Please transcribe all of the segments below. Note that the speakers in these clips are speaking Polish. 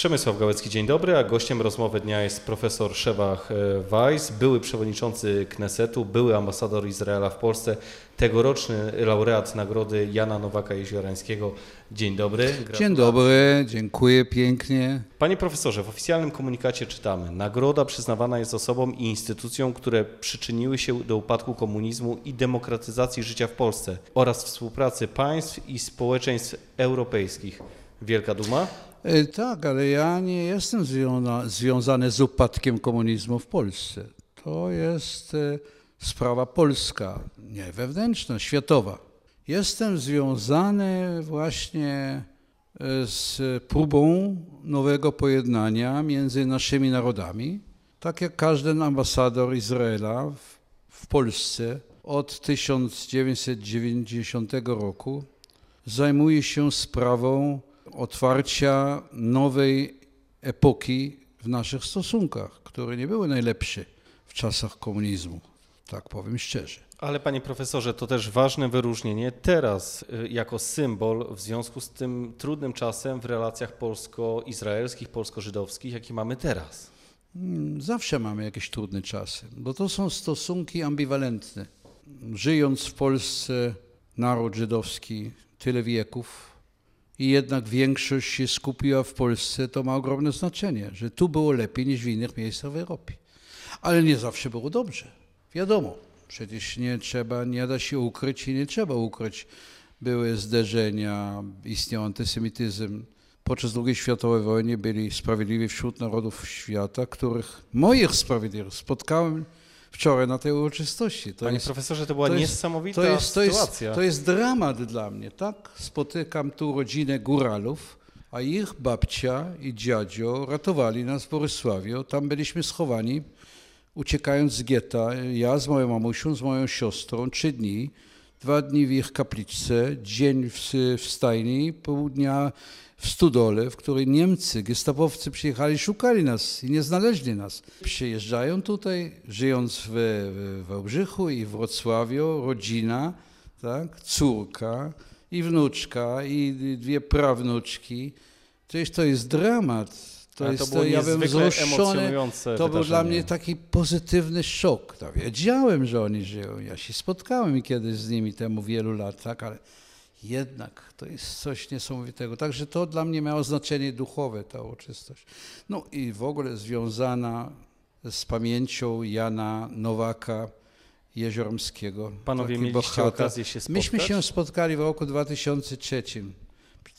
Przemysław Gałecki, dzień dobry, a gościem rozmowy dnia jest profesor Szewach Weiss, były przewodniczący Knesetu, były ambasador Izraela w Polsce, tegoroczny laureat nagrody Jana Nowaka Jeziorańskiego. Dzień dobry. Dzień dobry, dziękuję pięknie. Panie profesorze, w oficjalnym komunikacie czytamy: Nagroda przyznawana jest osobom i instytucjom, które przyczyniły się do upadku komunizmu i demokratyzacji życia w Polsce oraz współpracy państw i społeczeństw europejskich. Wielka duma? E, tak, ale ja nie jestem związany z upadkiem komunizmu w Polsce. To jest e, sprawa polska, nie wewnętrzna, światowa. Jestem związany właśnie e, z próbą nowego pojednania między naszymi narodami, tak jak każdy ambasador Izraela w, w Polsce od 1990 roku zajmuje się sprawą otwarcia nowej epoki w naszych stosunkach, które nie były najlepsze w czasach komunizmu, tak powiem szczerze. Ale panie profesorze, to też ważne wyróżnienie teraz y, jako symbol w związku z tym trudnym czasem w relacjach polsko-izraelskich, polsko-żydowskich, jaki mamy teraz. Hmm, zawsze mamy jakieś trudne czasy, bo to są stosunki ambiwalentne. Żyjąc w Polsce, naród żydowski tyle wieków, i jednak większość się skupiła w Polsce, to ma ogromne znaczenie, że tu było lepiej niż w innych miejscach w Europie. Ale nie zawsze było dobrze. Wiadomo, przecież nie trzeba, nie da się ukryć i nie trzeba ukryć. Były zderzenia, istniał antysemityzm. Podczas II światowej wojny byli sprawiedliwi wśród narodów świata, których moich sprawiedliwych spotkałem wczoraj na tej uroczystości. To Panie jest, profesorze, to była to jest, niesamowita to jest, to sytuacja. Jest, to jest dramat dla mnie, tak? Spotykam tu rodzinę góralów, a ich babcia i dziadzio ratowali nas w Borysławiu. Tam byliśmy schowani, uciekając z getta. Ja z moją mamusią, z moją siostrą, trzy dni. Dwa dni w ich kapliczce, dzień w, w stajni, pół dnia w Studole, w której Niemcy, gestapowcy przyjechali, szukali nas i nie znaleźli nas. Przyjeżdżają tutaj, żyjąc w, w Wałbrzychu i w Wrocławiu, rodzina, tak, córka i wnuczka i dwie prawnuczki. Przecież to jest dramat. To Ale jest to, to ja bym wzruszony. To był dla mnie taki pozytywny szok. To wiedziałem, że oni żyją. Ja się spotkałem kiedyś z nimi temu wielu lat, tak, ale jednak to jest coś niesamowitego. Także to dla mnie miało znaczenie duchowe, ta uroczystość. No i w ogóle związana z pamięcią Jana Nowaka Jezioromskiego. Panowie mieliście bohater. okazję się spotkać? Myśmy się spotkali w roku 2003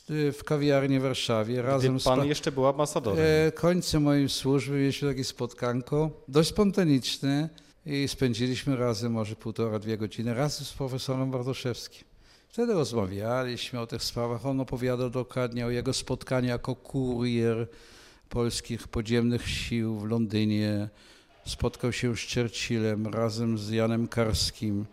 w kawiarni w Warszawie. Razem Gdy pan jeszcze był ambasadorem. E, końcem mojej służby mieliśmy takie spotkanko, dość spontaniczne i spędziliśmy razem może półtora, dwie godziny razem z profesorem Bartoszewskim. Wtedy rozmawialiśmy o tych sprawach. On opowiadał dokładnie o jego spotkaniu jako kurier polskich podziemnych sił w Londynie. Spotkał się z Churchillem razem z Janem Karskim.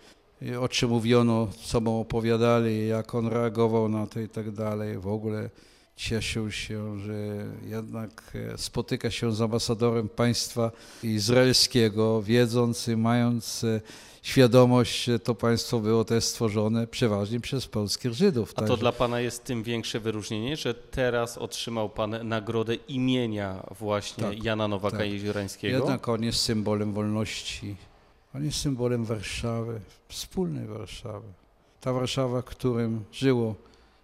O czym mówiono, co mu opowiadali, jak on reagował na to i tak dalej. W ogóle cieszył się, że jednak e, spotyka się z ambasadorem państwa izraelskiego, wiedząc mając świadomość, że to państwo było też stworzone przeważnie przez polskich Żydów. A to dla Pana jest tym większe wyróżnienie, że teraz otrzymał Pan nagrodę imienia właśnie tak, Jana Nowaka tak. Jeziorańskiego? Jednak on jest symbolem wolności. On jest symbolem Warszawy, wspólnej Warszawy. Ta Warszawa, w którym żyło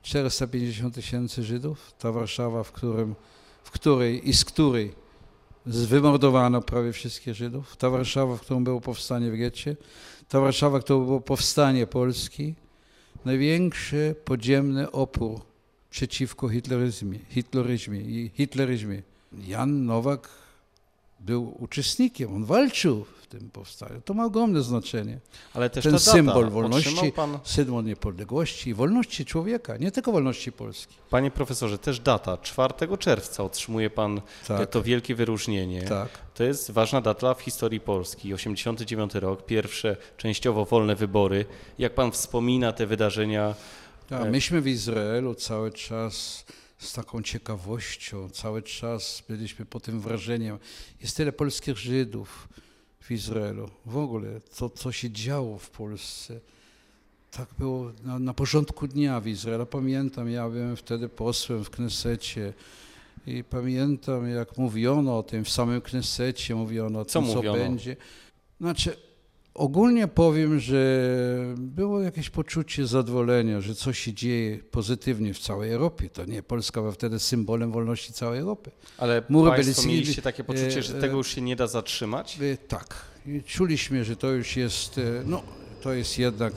450 tysięcy Żydów, ta Warszawa, w, którym, w której i z której wymordowano prawie wszystkich Żydów, ta Warszawa, w którą było powstanie w getcie, ta Warszawa, w którą było powstanie Polski, największy podziemny opór przeciwko hitleryzmie, hitleryzmie i hitleryzmie. Jan Nowak był uczestnikiem, on walczył tym. To ma ogromne znaczenie. Ale też Ten symbol wolności, pan... symbol niepodległości i wolności człowieka, nie tylko wolności Polski. Panie profesorze, też data, 4 czerwca otrzymuje pan tak. to wielkie wyróżnienie. Tak. To jest ważna data w historii Polski. 89 rok, pierwsze częściowo wolne wybory. Jak pan wspomina te wydarzenia? Tak, myśmy w Izraelu cały czas z taką ciekawością, cały czas byliśmy pod tym wrażeniem. Jest tyle polskich Żydów w Izraelu. W ogóle to, co się działo w Polsce, tak było na, na porządku dnia w Izraelu. Pamiętam, ja byłem wtedy posłem w Knesecie, I pamiętam, jak mówiono o tym w samym Knesecie, mówiono o Co tym, co mówiono? będzie. Znaczy, ogólnie powiem, że było jakieś poczucie zadowolenia, że coś się dzieje pozytywnie w całej Europie. To nie, Polska była wtedy symbolem wolności całej Europy. Ale Mury Państwo berlińskie- mieliście takie poczucie, że e, tego już się nie da zatrzymać? Y, Tak. I Czuliśmy, że to już jest, y, no to jest jednak,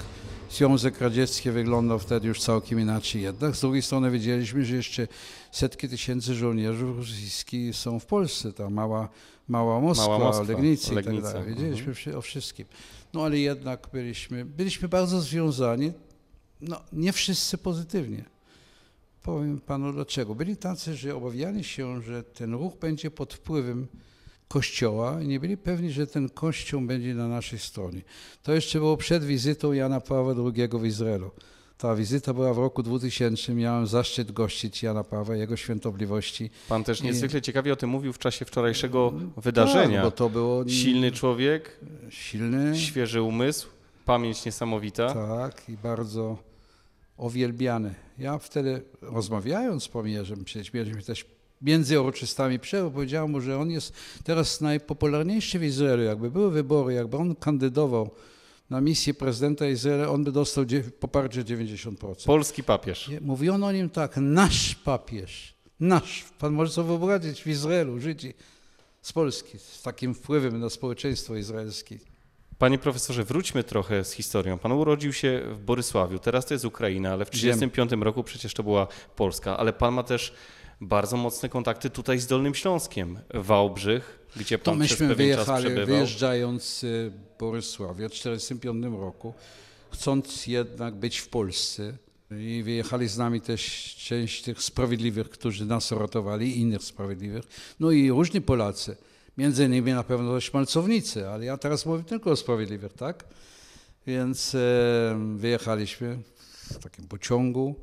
Związek Radziecki wyglądał wtedy już całkiem inaczej jednak. Z drugiej strony wiedzieliśmy, że jeszcze setki tysięcy żołnierzy rosyjskich są w Polsce, ta mała, mała Moskwa, Mała Moskwa, Legnicy i Legnica, tak dalej. mhm. Wiedzieliśmy wszy- o wszystkim. No ale jednak byliśmy, byliśmy bardzo związani, no nie wszyscy pozytywnie. Powiem panu dlaczego. Byli tacy, że obawiali się, że ten ruch będzie pod wpływem Kościoła i nie byli pewni, że ten Kościół będzie na naszej stronie. To jeszcze było przed wizytą Jana Pawła II w Izraelu. Ta wizyta była w roku 2000. Miałem zaszczyt gościć Jana Pawła, jego świętobliwości. Pan też I- niezwykle ciekawie o tym mówił w czasie wczorajszego wydarzenia. Tak, bo to było Silny człowiek, silny, świeży umysł, pamięć niesamowita. tak i bardzo uwielbiany. Ja wtedy rozmawiając z pomierzem, przecież mieliśmy też między uroczystami przerwę, powiedziałem mu, że on jest teraz najpopularniejszy w Izraelu. Jakby były wybory, jakby on kandydował na misję prezydenta Izraela, on by dostał poparcie 90%. Polski papież. Mówiono o nim tak, nasz papież, nasz. Pan może sobie wyobrazić w Izraelu Żydzi z Polski, z takim wpływem na społeczeństwo izraelskie. Panie profesorze, wróćmy trochę z historią. Pan urodził się w Borysławiu, teraz to jest Ukraina, ale w 1935 roku przecież to była Polska. Ale pan ma też bardzo mocne kontakty tutaj z Dolnym Śląskiem. Wałbrzych, gdzie To pan przez myśmy pewien czas wyjechali, przebywał. wyjeżdżając z Borysławia w 1945 roku, chcąc jednak być w Polsce i wyjechali z nami też część tych sprawiedliwych, którzy nas ratowali, innych sprawiedliwych, no i różni Polacy, między innymi na pewno szmalcownicy, ale ja teraz mówię tylko o sprawiedliwych, tak? Więc e, wyjechaliśmy w takim pociągu,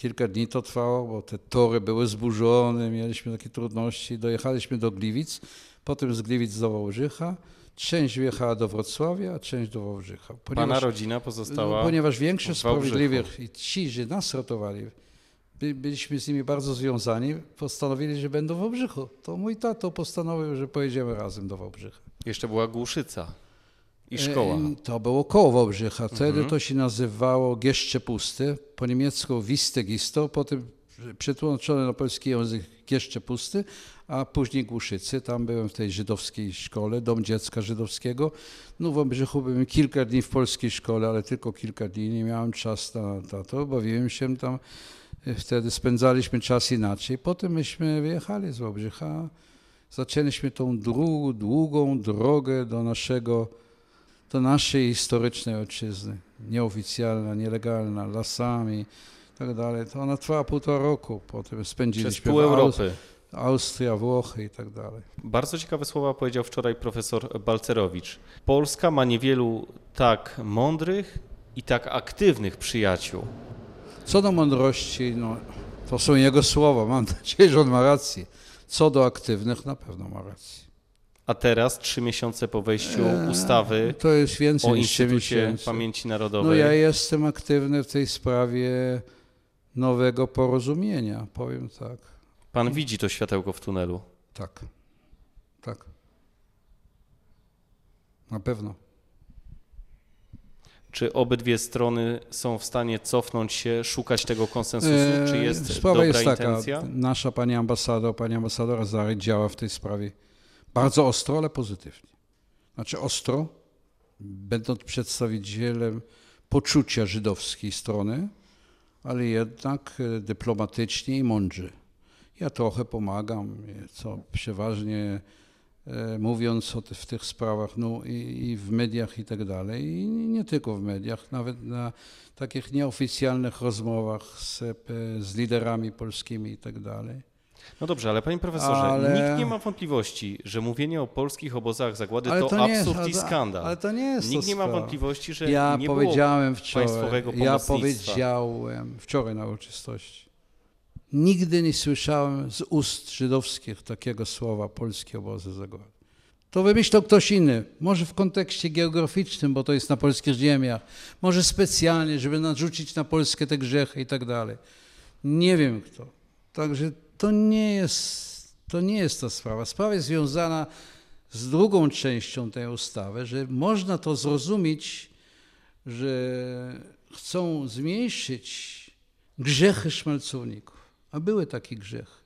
Kilka dni to trwało, bo te tory były zburzone, mieliśmy takie trudności. Dojechaliśmy do Gliwic, potem z Gliwic do Wałbrzycha. Część wjechała do Wrocławia, a część do Wałbrzycha. Pana rodzina pozostała. no, ponieważ większość sprawiedliwych i ci, że nas ratowali, by, byliśmy z nimi bardzo związani, postanowili, że będą w Wałbrzychu. To mój tato postanowił, że pojedziemy razem do Wałbrzycha. Jeszcze była Głuszyca i szkoła. To było koło Wałbrzycha. Wtedy Mhm. to się nazywało Gieszcze Pusty, po niemiecku Wiste Gisto, potem przetłumaczone na polski język Gieszcze Pusty, a później Głuszycy. Tam byłem w tej żydowskiej szkole, Dom Dziecka Żydowskiego. No w Wałbrzychu byłem kilka dni w polskiej szkole, ale tylko kilka dni. Nie miałem czasu na, na to, bawiłem się tam. E, Wtedy spędzaliśmy czas inaczej. Potem myśmy wyjechali z Wałbrzycha. Zaczęliśmy tą długą drogę do naszego do naszej historycznej ojczyzny, nieoficjalna, nielegalna, lasami i tak dalej. To ona trwała półtora roku, potem Przez spędziliśmy pół w Aus- Europy. Austria, Włochy i tak dalej. Bardzo ciekawe słowa powiedział wczoraj profesor Balcerowicz. Polska ma niewielu tak mądrych i tak aktywnych przyjaciół. Co do mądrości, no, to są jego słowa, mam nadzieję, że on ma rację. Co do aktywnych, na pewno ma rację. A teraz, trzy miesiące po wejściu Eee, ustawy To jest więcej o Instytucie. Pamięci No Narodowej, ja jestem aktywny w tej sprawie nowego porozumienia, powiem tak. pan widzi to światełko w tunelu. Tak. Tak. Na pewno. Czy obydwie strony są w stanie cofnąć się, szukać tego konsensusu? Czy Eee, jest Sprawa dobra jest taka, intencja? nasza pani ambasador, pani ambasador Azary działa w tej sprawie bardzo ostro, ale pozytywnie. Znaczy ostro, będąc przedstawicielem poczucia żydowskiej strony, ale jednak e, dyplomatycznie i mądrze. Ja trochę pomagam, e, co przeważnie e, mówiąc o w tych sprawach, no i, i w mediach i tak dalej, i nie tylko w mediach, nawet na takich nieoficjalnych rozmowach z, z liderami polskimi i tak dalej. No dobrze, ale panie profesorze, Ale- nikt nie ma wątpliwości, że mówienie o polskich obozach zagłady Ale to, to jest- absurd ale i skandal. ale to nie jest Nikt nie ma wątpliwości, że Ja nie powiedziałem było wczoraj, państwowego ja powiedziałem wczoraj na uroczystości. Nigdy nie słyszałem z ust żydowskich takiego słowa polskie obozy zagłady. To wymyślał ktoś inny, może w kontekście geograficznym, bo to jest na polskich ziemiach, może specjalnie, żeby narzucić na Polskę te grzechy i tak dalej. Nie wiem kto. Także to nie jest, to nie jest ta sprawa. Sprawa jest związana z drugą częścią tej ustawy, że można to zrozumieć, że chcą zmniejszyć grzechy szmalcowników, a były takie grzechy.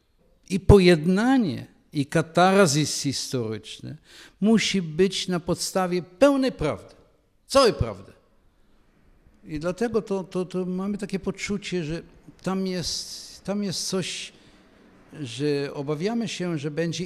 I pojednanie i katarzis historyczny musi być na podstawie pełnej prawdy, całej prawdy. I dlatego to, to, to mamy takie poczucie, że tam jest, tam jest coś, że obawiamy się, że będzie